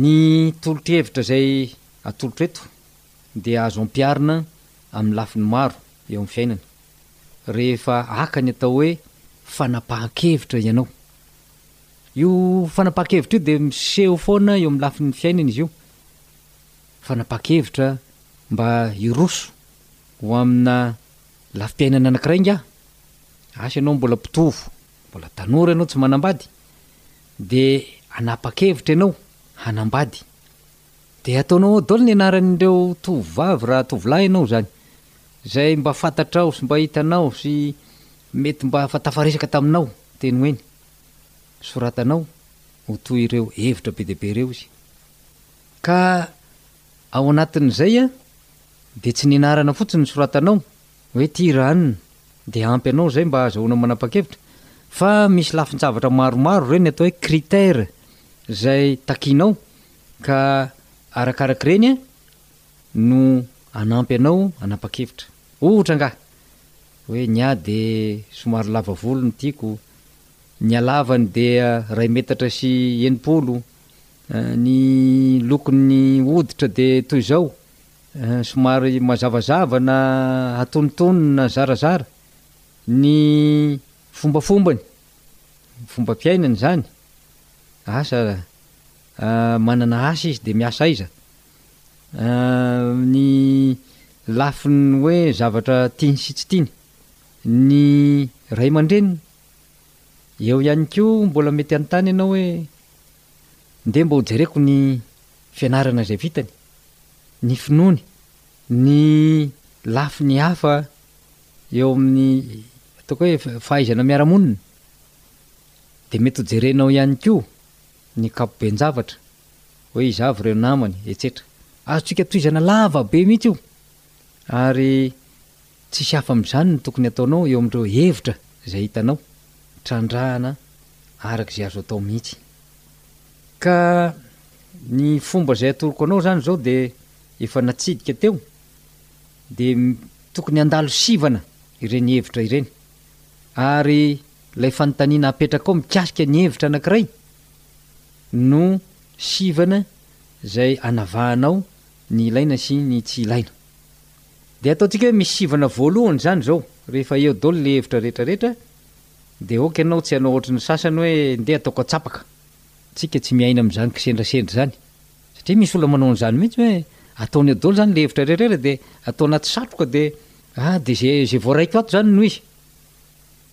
[SPEAKER 11] Ny tolo-kevitra izay atolotro eto dia azo ampiharina amin'ny lafiny maro eo amin'ny fiainana rehefa haka ny atao hoe fanapahan-kevitra ianao. Io fanapahan-kevitra io dia miseho foana eo amin'ny lafiny fiainana izy io. Fanapahan-kevitra mba hiroso ho amina lafim-piainana anankiray ingahy? Asa ianao mbola mpitovo, mbola tanora ianao tsy manambady, dia hanapa-kevitra ianao hanambady. Dia ataonao ao daholo ny anaran'ireo tovovavy raha tovolahy ianao izany, izay mba fantatrao sy mba hitanao sy mety mba efa tafaresaka taminao teny ho eny. Soratanao ho toy ireo hevitra be dia be ireo izy. Ka ao anatin'izay dia tsy ny anarana fotsiny no soratanao hoe Tiran, dia ampy anao izay mba ahazahoanao manapa-kevitra, fa misy lafin-javatra maromaro ireny atao hoe critères izay takianao Ka arakarak'ireny no hanampy anao hanapa-kevitra. Ohatra angaha, hoe ny ahy dia somary lava volo no tiako, ny halavany dia iray metatra sy enimpolo, ny lokon'ny hoditra dia toy izao, somary mazavazava na atonontonony na zarazara, ny fombafombany, fombam-piainany izany, asa. Ahh manana asa izy de miasa aiza? Ahh ny lafiny hoe zavatra tiany sy tsy tiany ny ray aman-dreniny? Eo ihany koa mbola mety hanontany ianao hoe ndeha mba hojereko ny fianarana izay vitany, ny finoany, ny lafiny hafa eo amin'ny ataoko hoe fahaizana miara-monina de mety hojerenao ihany koa. ny ankapoben-javatra, hoe iza avy ireo namany, etsetra. Azontsika tohizana lava be mihitsy io, ary tsy hisy hafa amin'izany ny tokony hataonao eo amin'ireo hevitra izay hitanao, trandrahana araka izay azo atao mihitsy. Ka ny fomba izay atoroko anao izany izao dia efa natsidika teo, dia tokony handalo sivana ireny hevitra ireny. ary ilay fanontaniana apetraka ao mikasika ny hevitra anankiray no sivana izay anavahanao ny ilaina sy ny tsy ilaina. Dia ataontsika hoe misy sivana voalohany izany izao, rehefa eo daholo ilay hevitra rehetra rehetra dia ok ianao tsy hanao ohatry ny sasany hoe ndeha ataoko atsapaka. Tsika tsy miaina amin'izany kisendrasendra izany satria misy olona manao an'izany mihitsy hoe ataony eo daholo izany ilay hevitra rehetra rehetra dia atao anaty satroka dia Ah de ze ze voaraiko ato zany no izy?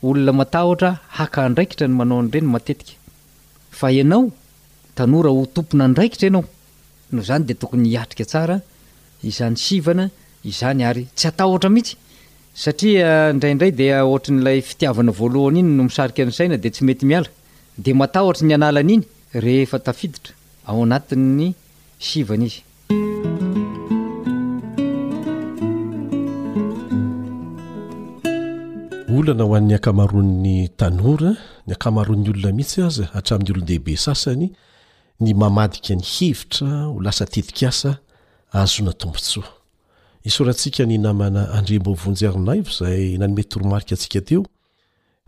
[SPEAKER 11] Olona matahotra haka andraikitra ny manao an'ireny matetika. Fa ianao, tanora ho tompon'andraikitra ianao, noho izany dia tokony hiatrika tsara izany sivana izany ary tsy hatahotra mihitsy satria indraindray dia ohatrin'ilay fitiavana voalohany iny no misarika ny saina dia tsy mety miala dia matahotra ny hanala an'iny rehefa tafiditra ao anatin'ny sivana izy.
[SPEAKER 6] olana ho an'ny ankamaroan'ny tanora ny ankamaroan'ny olona mihitsy aza hatramin'ny olon-dehibe sasany ny mamadika ny hevitra ho lasa tetikasa azona tombontsoa isaorantsika ny namana andriamboavonjy arinaivo izay nanome toromarika antsika teo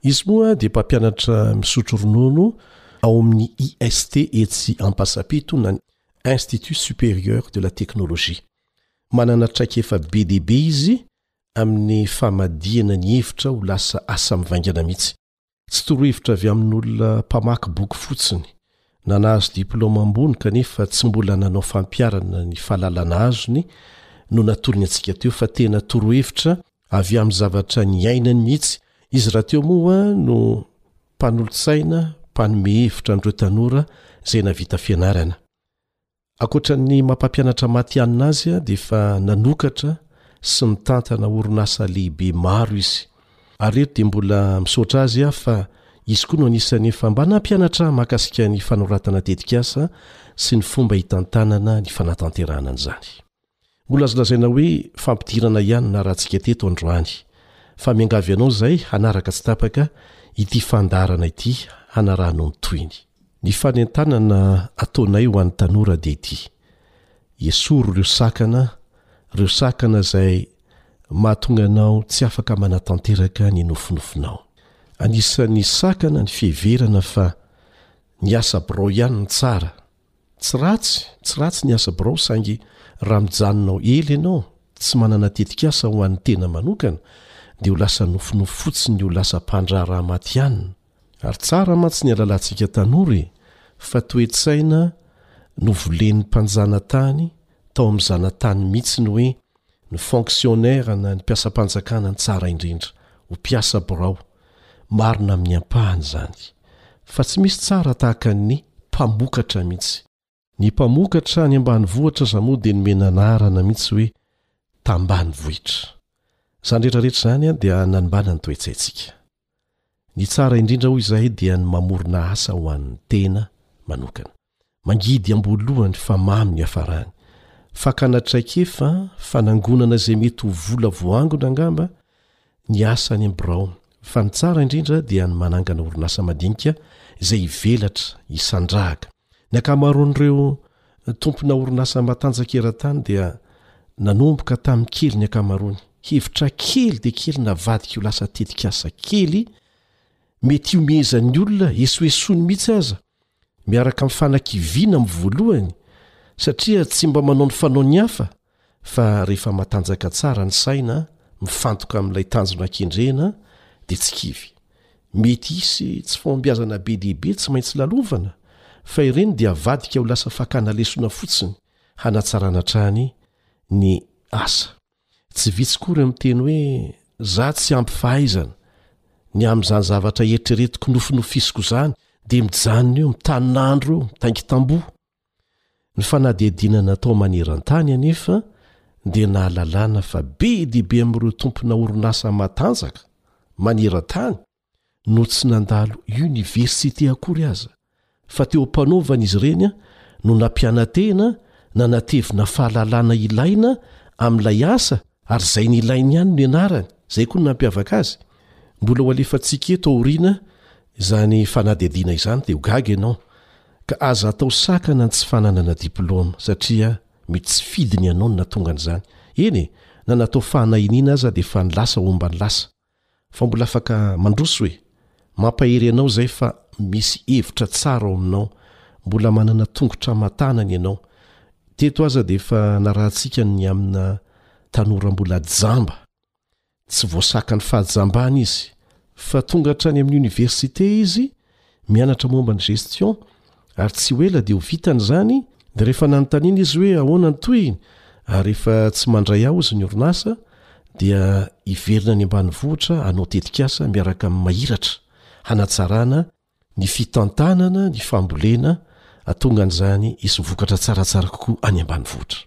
[SPEAKER 6] izy moa dia mpampianatra misotro ronono ao amin'ny ist etsy ampasapito na ny Institut Supérieur de la Technologie. Manana traikefa be dia be izy amin'ny famadihana ny hevitra ho lasa asa mivaingana mihitsy. Tsy torohevitra avy amin'olona mpamaky boky fotsiny na nahazo diplaoma ambony kanefa tsy mbola nanao fampiharana ny fahalalana azony no natolony antsika teo fa tena torohevitra avy amin'ny zavatra niainany mihitsy izy rahateo moa no mpanolotsaina mpanome hevitra an'ireo tanora izay navita fianarana. Ankoatra ny maha-mpampianatra matihanina azy dia efa nanokatra sy nitantana orinasa lehibe maro izy. Ary eto dia mbola misaotra azy aho fa izy koa no anisan'ny efa mba nampianatra ahy mahakasika ny fanoratana tetikasa sy ny fomba hitantanana ny fanatanterahana an'izany. Ho lazalazaina hoe fampidirana ihany ny narantsika teto androany, fa miangavy anao izahay hanaraka tsy tapaka ity fandaharana ity hanarahanao ny tohiny. Ny fanentanana ataonay ho an'ny tanora dia ity, Esory ireo sakana, ireo sakana izay mahatonga anao tsy afaka manatanteraka ny nofinofinao. Anisan'ny sakana ny fiheverana fa ny asa birao ihany no tsara, Tsy ratsy, tsy ratsy ny asa birao saingy raha mijanona ao ela ianao tsy manana tetikasa ho an'ny tena manokana dia ho lasa nofinofy fotsiny ho lasa mpandraharaha matihanina ary tsara mantsy ny alalatsika tanora e fa toe-tsaina novolen'ny mpanjanatany tao amin'ny zanatany mitsiny hoe ny fonctionnaire na ny mpiasam-panjakana ny tsara indrindra, ho mpiasa birao, marina amin'ny ampahany izany, fa tsy misy tsara tahaka ny mpamokatra mihitsy. Ny mpamokatra any ambanivohitra aza moa dia nomena anarana mihitsy hoe tambanivohitra. Izany rehetra rehetra izany dia nanimbana ny toe-tsaintsika. Ny tsara indrindra hoy izahay dia ny mamorona asa ho an'ny tena manokana. Mangidy am-boalohany fa mamy ny hafarany. Fakana traikefa, fanangonana izay mety ho vola voaangona angamba, ny asa any amin'ny birao. Fa ny tsara indrindra dia ny manangana orinasa madinika izay hivelatra, hisandrahaka. Ny ankamaroan'ireo tompona orinasa matanjaka eran-tany dia nanomboka tamin'ny kely ny ankamaroany. Hevitra kely dia kely navadika ho lasa tetikasa kely, mety hihomehezan'ny olona, esoesoany mihitsy aza, miaraka amin'ny fanakiviana amin'ny voalohany, satria tsy mba manao ny fanaon'ny hafa, Fa rehefa matanjaka tsara ny saina, mifantoka amin'ilay tanjona kendrena, dia tsy kivy. Mety hisy tsy fahombiazana be dia be tsy maintsy lalovana, fa ireny dia avadika ho lasa fakana lesona fotsiny, hanatsarana hatrany ny asa. Tsy vitsy koa ireo miteny hoe, Izaho tsy ampy fahaizana. Ny amin'izany zavatra eritreretiko nofinofisiko izany, dia mijanona eo, mitanina andro eo, mitaingi-tamboho. Ny fanadihadiana natao maneran-tany anefa dia nahalalana fa be dia be amin'ireo tompona orinasa matanjaka maneran-tany no tsy nandalo oniversite akory aza, fa teo am-panaovana izy ireny no nampiana-tena nanatevina fahalalana ilaina amin'ilay asa ary izay nilainy ihany no nianarany, izay koa no nampiavaka azy. Mbola ho alefantsika eto aoriana izany fanadihadiana izany dia ho gaga ianao. Ka aza atao sakana ny tsy fananana diploma satria mety tsy fidiny ianao no nahatonga an'izany. Eny e, na natao fahanahiniana aza dia efa ny lasa homba ny lasa. Fa mbola afaka mandroso e! Mampahery anao izay fa misy hevitra tsara ao aminao, mbola manana tongotra aman-tanana ianao. Teto aza dia efa narahantsika ny amina tanora mbola jamba. Tsy voasakan'ny fahajambana izy, fa tonga hatrany amin'ny oniversite izy mianatra momba ny gestion, ary tsy ho ela dia ho vitany izany, dia rehefa nanontaniana izy hoe ahoana ny tohiny ary rehefa tsy mandray aho izy ny orinasa, dia hiverina any ambanivohitra hanao tetikasa miaraka amin'ny mahiratra hanatsarana ny fitantanana ny fambolena atonga an'izany hisy vokatra tsaratsara kokoa any ambanivohitra.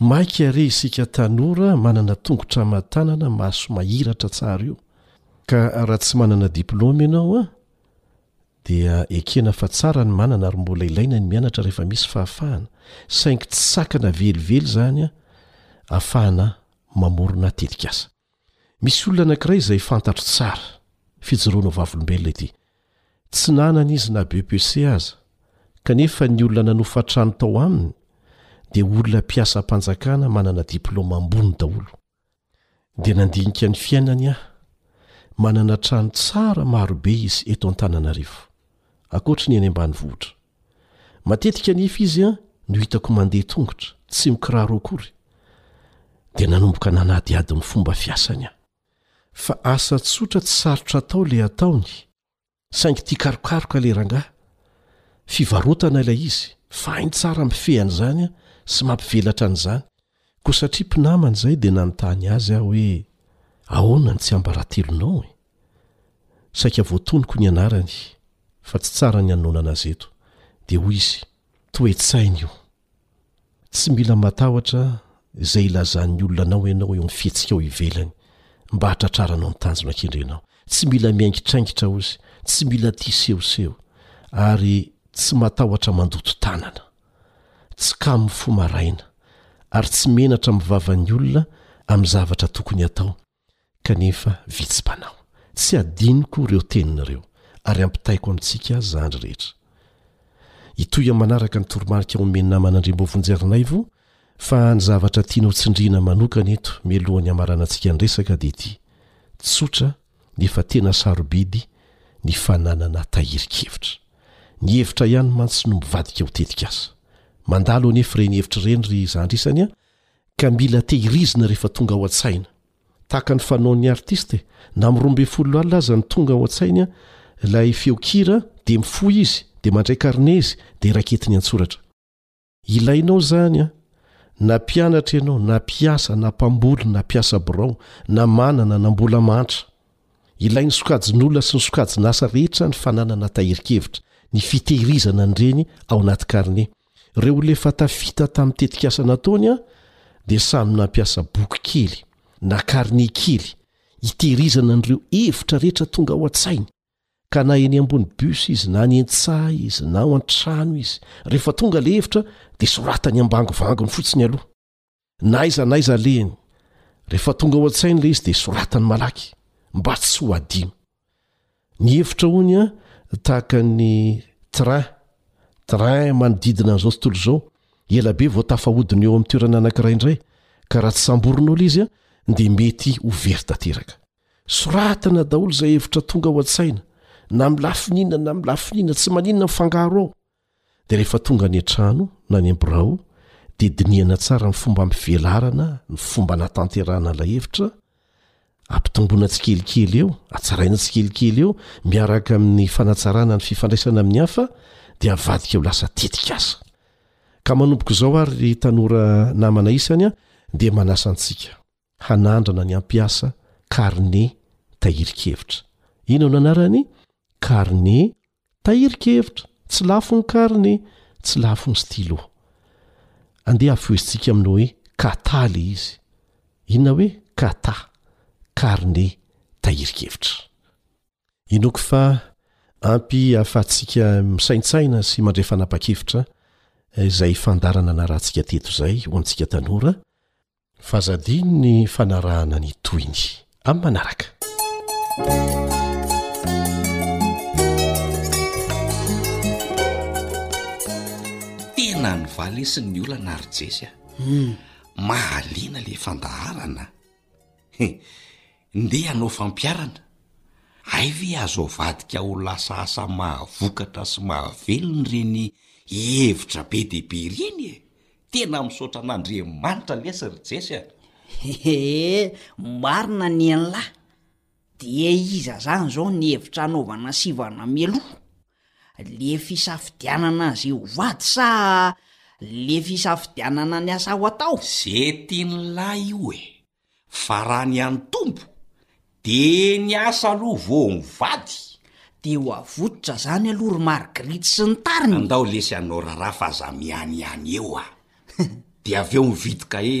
[SPEAKER 6] Maika re isika tanora manana tongotra aman-tanana maso mahiratra tsara io ka raha tsy manana diplaoma ianao an, dia ekena fa tsara ny manana ary mbola ilaina ny mianatra rehefa misy fahafahana saingy tsy sakana velively izany an, afahana mamorona tetikasa. Misy olona anankiray izay fantatro tsara, fijoroana ho vavolombelona ity. Tsy nanana izy na BEPC aza, kanefa ny olona nanofa trano tao aminy dia olona mpiasam-panjakana manana diplaoma ambony daholo. Dia nandinika ny fiainany aho. Manana trano tsara marobe izy eto Antananarivo, ankoatry ny eny ambanivohitra. Matetika anefa izy no hitako mandeha tongotra, tsy mikiraro akory. Dia nanomboka nanadihady ny fomba fiasany aho. Fa asa tsotra tsy sarotra atao ilay ataony, saingy tia karokaroka ilay rangahy. Fivarotana ilay izy, fa hainy tsara mifehy an'izany sy mampivelatra an'izany, Koa satria mpinamana izay dia nanontany azy aho hoe, Ahoana ny tsiambaratelonao e? Saika voatonoko ny anarany fa tsy tsara ny anononana azy eto. Dia hoy izy, Toe-tsaina io. Tsy mila matahotra izay ilazan'ny olona anao ianao eo amin'ny fihetsikao ivelany mba hahatratraranao ny tanjona kendrenao. Tsy mila miaingitraingitra, hozy, tsy mila tia sehoseho, ary tsy matahotra mandoto tanana. Tsy kamo fo maraina ary tsy menatra amin'ny vavan'ny olona amin'ny zavatra tokony hatao, kanefa vitsy mpanao. Tsy hadinoko ireo teniny ireo ary ampitaiko amintsika zandry rehetra. Hitohy amin'ny manaraka ny toromarika omen'ny namana Andriamboa Vonjiarinaivo fa ny zavatra tianao tsindriana manokana eto mialohan'ny hamaranantsika ny resaka dia ity, tsotra, nefa tena sarobidy ny fananana tahirin-kevitra. Ny hevitra ihany mantsy no mivadika ho tetikasa. Mandalo anefa ireny hevitra ireny ry Zandrisany a, ka mila tehirizina rehefa tonga ao an-tsaina. Tahaka ny fanaon'ny artista e, na amin'ny roa ambin'ny folo alina aza ny tonga ao an-tsainy ilay feon-kira dia mifoha izy, dia mandray karne izy, dia iraketiny an-tsoratra. Ilainao izany an! Na mpianatra ianao, na mpiasa, na mpamboly, na mpiasa birao, na manana, na mbola mahantra. Ilain'ny sokajin'olona sy ny sokajin'asa rehetra ny fananana tahirin-kevitra, ny fitehirizana an'ireny ao anaty karine. Ireo olona efa tafita tamin'ny tetikasa nataony an, dia samy nampiasa boky kely, na karine kely, hitehirizana an'ireo hevitra rehetra tonga ao an-tsainy. ka na eny ambony bus izy na any entsaha izy na ao an-trano izy rehefa tonga le efitra dia soratany ambangovangony fotsiny aloha na aiza na aiza alehany rehefa tonga ao an-tsainy le izy dia soratany malaky mba tsy ho adino ny efitra hony a tahaka ny train train manodidina an'izao tontolo izao ela be vao tafahodina eo amin'ny toerana anankiray indray ka raha tsy samborinao le izy a dia mety ho very tanteraka Soratana daholo izay hevitra tonga ao an-tsaina, na amin'ny lafiny inona na amin'ny lafiny inona, tsy maninona ny fangaro ao, dia rehefa tonga any an-trano na any am-birao dia dinihana tsara ny fomba ampivelarana, ny fomba anatanterahana ilay hevitra, ampitomboina tsikelikely eo, atsaraina tsikelikely eo miaraka amin'ny fanatsarana ny fifandraisana amin'ny hafa dia avadika ho lasa tetikasa. Ka manomboka izao ary ry tanora namana isany dia manasa antsika. hanandrana ny hampiasa karne tahirin-kevitra. Inona no anarany? Karne tahirin-kevitra, tsy lafo ny karne, tsy lafo ny stylo. Andeha hafohezintsika amin'ny hoe kata ilay izy. Inona hoe kata? Karne tahirin-kevitra. Inoako fa ampy ahafahantsika misaintsaina sy mandray fanapa-kevitra izay fandaharana narahantsika teto izay ho antsika tanora Fa zadino ny fanarahana ny tohiny. Amin'ny manaraka.
[SPEAKER 9] Tena ny valesin'ny olana ry Jesy a. Hmm. Mahaliana le fandaharana. Ndeha hanao fampiharana. Hay ve azo avadika ho lasa asa mahavokatra sy mahavelona ireny hevitra be dia be ireny e? Tena misaotra an'Andriamanitra lesy ry Jesy a!
[SPEAKER 8] He! marina ny anla! dia iza zany izao ny hevitra anaovana sivana mialoha? le fisafidianana azy ho vady sa le fisafidianana ny asa ho atao?
[SPEAKER 9] Ze tian'la io e! Fa raha ny an'i Tompo de ny asa aloha vao mivady.
[SPEAKER 8] De ho avototra zany aloha ry Margrit sy ny tariny.
[SPEAKER 9] Andao lesy anao rarah fa za miany iany eo a! de avy eo mividy kahe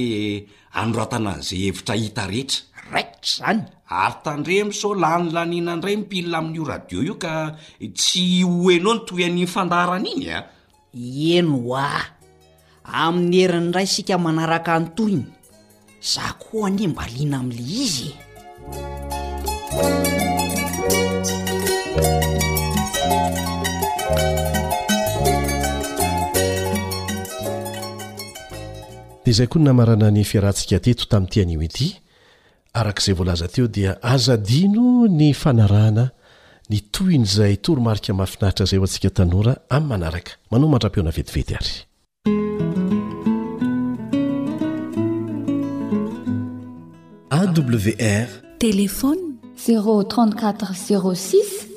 [SPEAKER 9] anoratana an'ze hevitra hita rehetra.
[SPEAKER 8] Raikitra zany!
[SPEAKER 9] Ary tandremo sao lany laniana ndray ny pile amin'io radio io ka tsy ho henoy ny tohian'iny fandaharana iny a!
[SPEAKER 8] Ieny oa! Amin'ny herin'ny Ray isika manaraka ny tohiny. Za koa anie mba liana amle izy e!
[SPEAKER 6] Dia izay koa ny namarana ny fiarahantsika teto tamin'ity anio ity. Araka izay voalaza teo dia aza adino ny fanarahana ny tohin'izay toromarika mahafinaritra izay ho antsika tanora amin'ny manaraka. Manao mandra-pihaona vetivety ary.
[SPEAKER 2] AWR.
[SPEAKER 7] Téléphone. Zéro trente-quatre zéro six.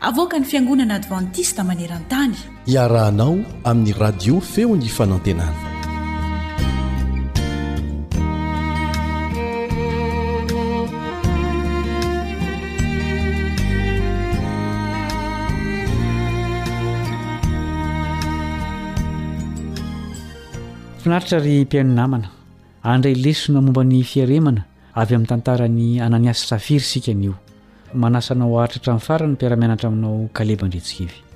[SPEAKER 7] Avoakan'ny Fiangonana Advantista maneran-tany.
[SPEAKER 6] Iarahanao amin'ny Radio Feon'ny Fanantenana.
[SPEAKER 12] finaritra ry mpiaino namana andray lesona momba ny fiaremana avy amin'ny tantaran'ny ananiasy safiry sika anio Manasa anao haharitra hatramin'ny farany ny mpiara-mianatra aminao Kaleba Andriatsikivy.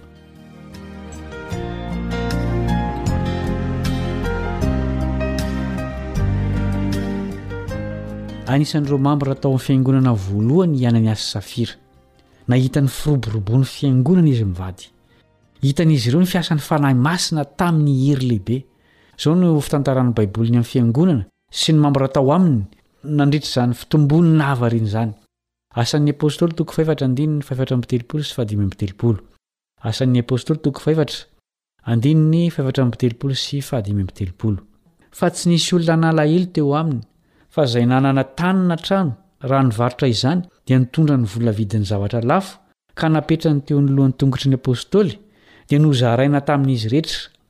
[SPEAKER 12] Anisan'ireo mambra tao amin'ny fiangonana voalohany i Ananiasy sy Safira. Nahita ny firoborobon'ny fiangonana izy mivady. Hitan'izy ireo ny fiasan'ny fanahy masina tamin'ny hery lehibe. Izao no fitantaran'ny Baiboly ny amin'ny fiangonana sy ny mambra tao aminy nandritra izany fitombony nahavariana izany. Asan'ny Apostoly toko fahefatra andininy fahefatra amby telopolo sy fahadimy amby telopolo Asan'ny Apostoly toko fahefatra andininy fahefatra amby telopolo sy fahadimy amby telopolo Fa tsy nisy olona nalahelo teo aminy, fa izay nanana tany na trano, raha nivarotra izany, dia nitondra ny vola vidin'ny zavatra lafo, ka napetrany teo anoloan'ny tongotry ny Apostoly, dia nozaraina tamin'izy rehetra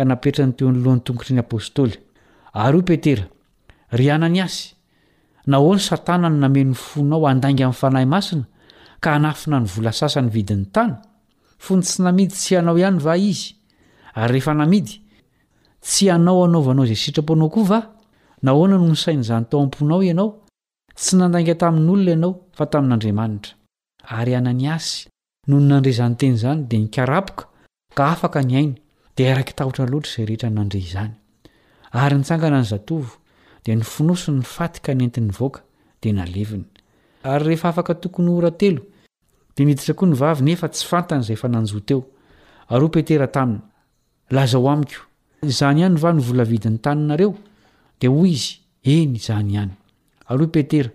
[SPEAKER 12] ka napetrany teo anoloan'ny tongotry ny apostoly. Ary hoy Petera, Ry Ananiasy, nahoana Satana no nameno ny fonao handainga ny Fanahy Masina ka hanafina ny vola sasany vidin'ny tany? Fony tsy namidy tsy hianao ihany va Izy? Ary rehefa namidy, tsy hianao hanaovanao izay sitraponao koa va? Nahoana no nisain'izany tao am-ponao ianao? Tsy nandainga tamin'olona ianao, fa tamin'Andriamanitra. Ary Ananiasy, nony nandre izany teny izany, dia nikarapoka, Ka afaka ny ainy, dia araka tahotra loatra izay rehetra nandre izany. Ary nitsangana ny zatovo, dia nofonosiny ny faty ka nentiny nivoaka, dia naleviny. Ary rehefa afaka tokony ho ora telo, dia niditra koa ny vavy nefa tsy fantany izay efa nanjo teo. Ary hoy Petera taminy, Lazao amiko, izany ihany va no vola vidin'ny taninareo? Dia hoy izy, Eny, izany ihany. Ary hoy Petera,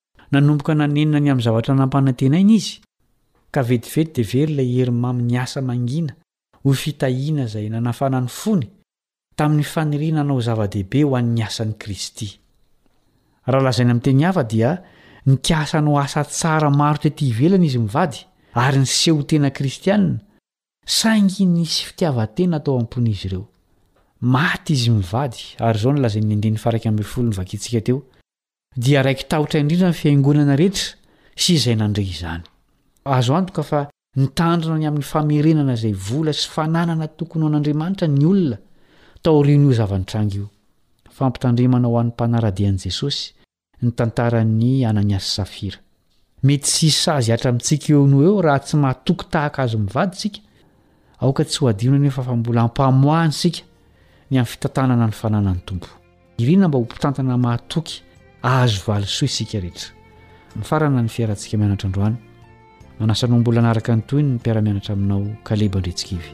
[SPEAKER 12] Nanomboka nanenina ny amin'ny zavatra nampanantenaina izy, ka vetivety dia very ilay hery mamy niasa mangina ho fitahiana izay nanafana ny fony tamin'ny faniriana hanao zava-dehibe ho an'ny asan'i Kristy. Raha lazaina amin'ny teny hafa dia nikasa hanao asa tsara maro tety ivelany izy mivady ary niseho ho tena Kristianina, saingy nisy fitiavan-tena tao am-pon'izy ireo. Maty izy mivady, ary izao no lazain'ny andininy faha iraika ambin'ny folo novakintsika teo, dia raiki-tahotra indrindra ny fiangonana rehetra sy izay nandre izany. Azo antoka fa nitandrina ny amin'ny famerenana izay vola sy fananana tokony ho an'Andriamanitra ny olona taorian'io zava-nitranga io. Fampitandremana ho an'ny mpanara-dia an'i Jesosy ny tantaran'i Anania sy Safira. Mety tsy hisy sazy hatra amintsika eo noho eo raha tsy mahatoky tahaka azy mivady isika. Aoka tsy ho adino anefa fa mbola ampamoahany isika ny amin'ny fitantanana ny fananan'ny Tompo. Irina mba ho mpitantana mahatoky ahazo valisoa isika rehetra. Mifarana ny fiarantsika mianatra androany. Manasa anao mbola hanaraka ny tohiny ny mpiara-mianatra aminao Kaleba
[SPEAKER 2] Andriantsikivy.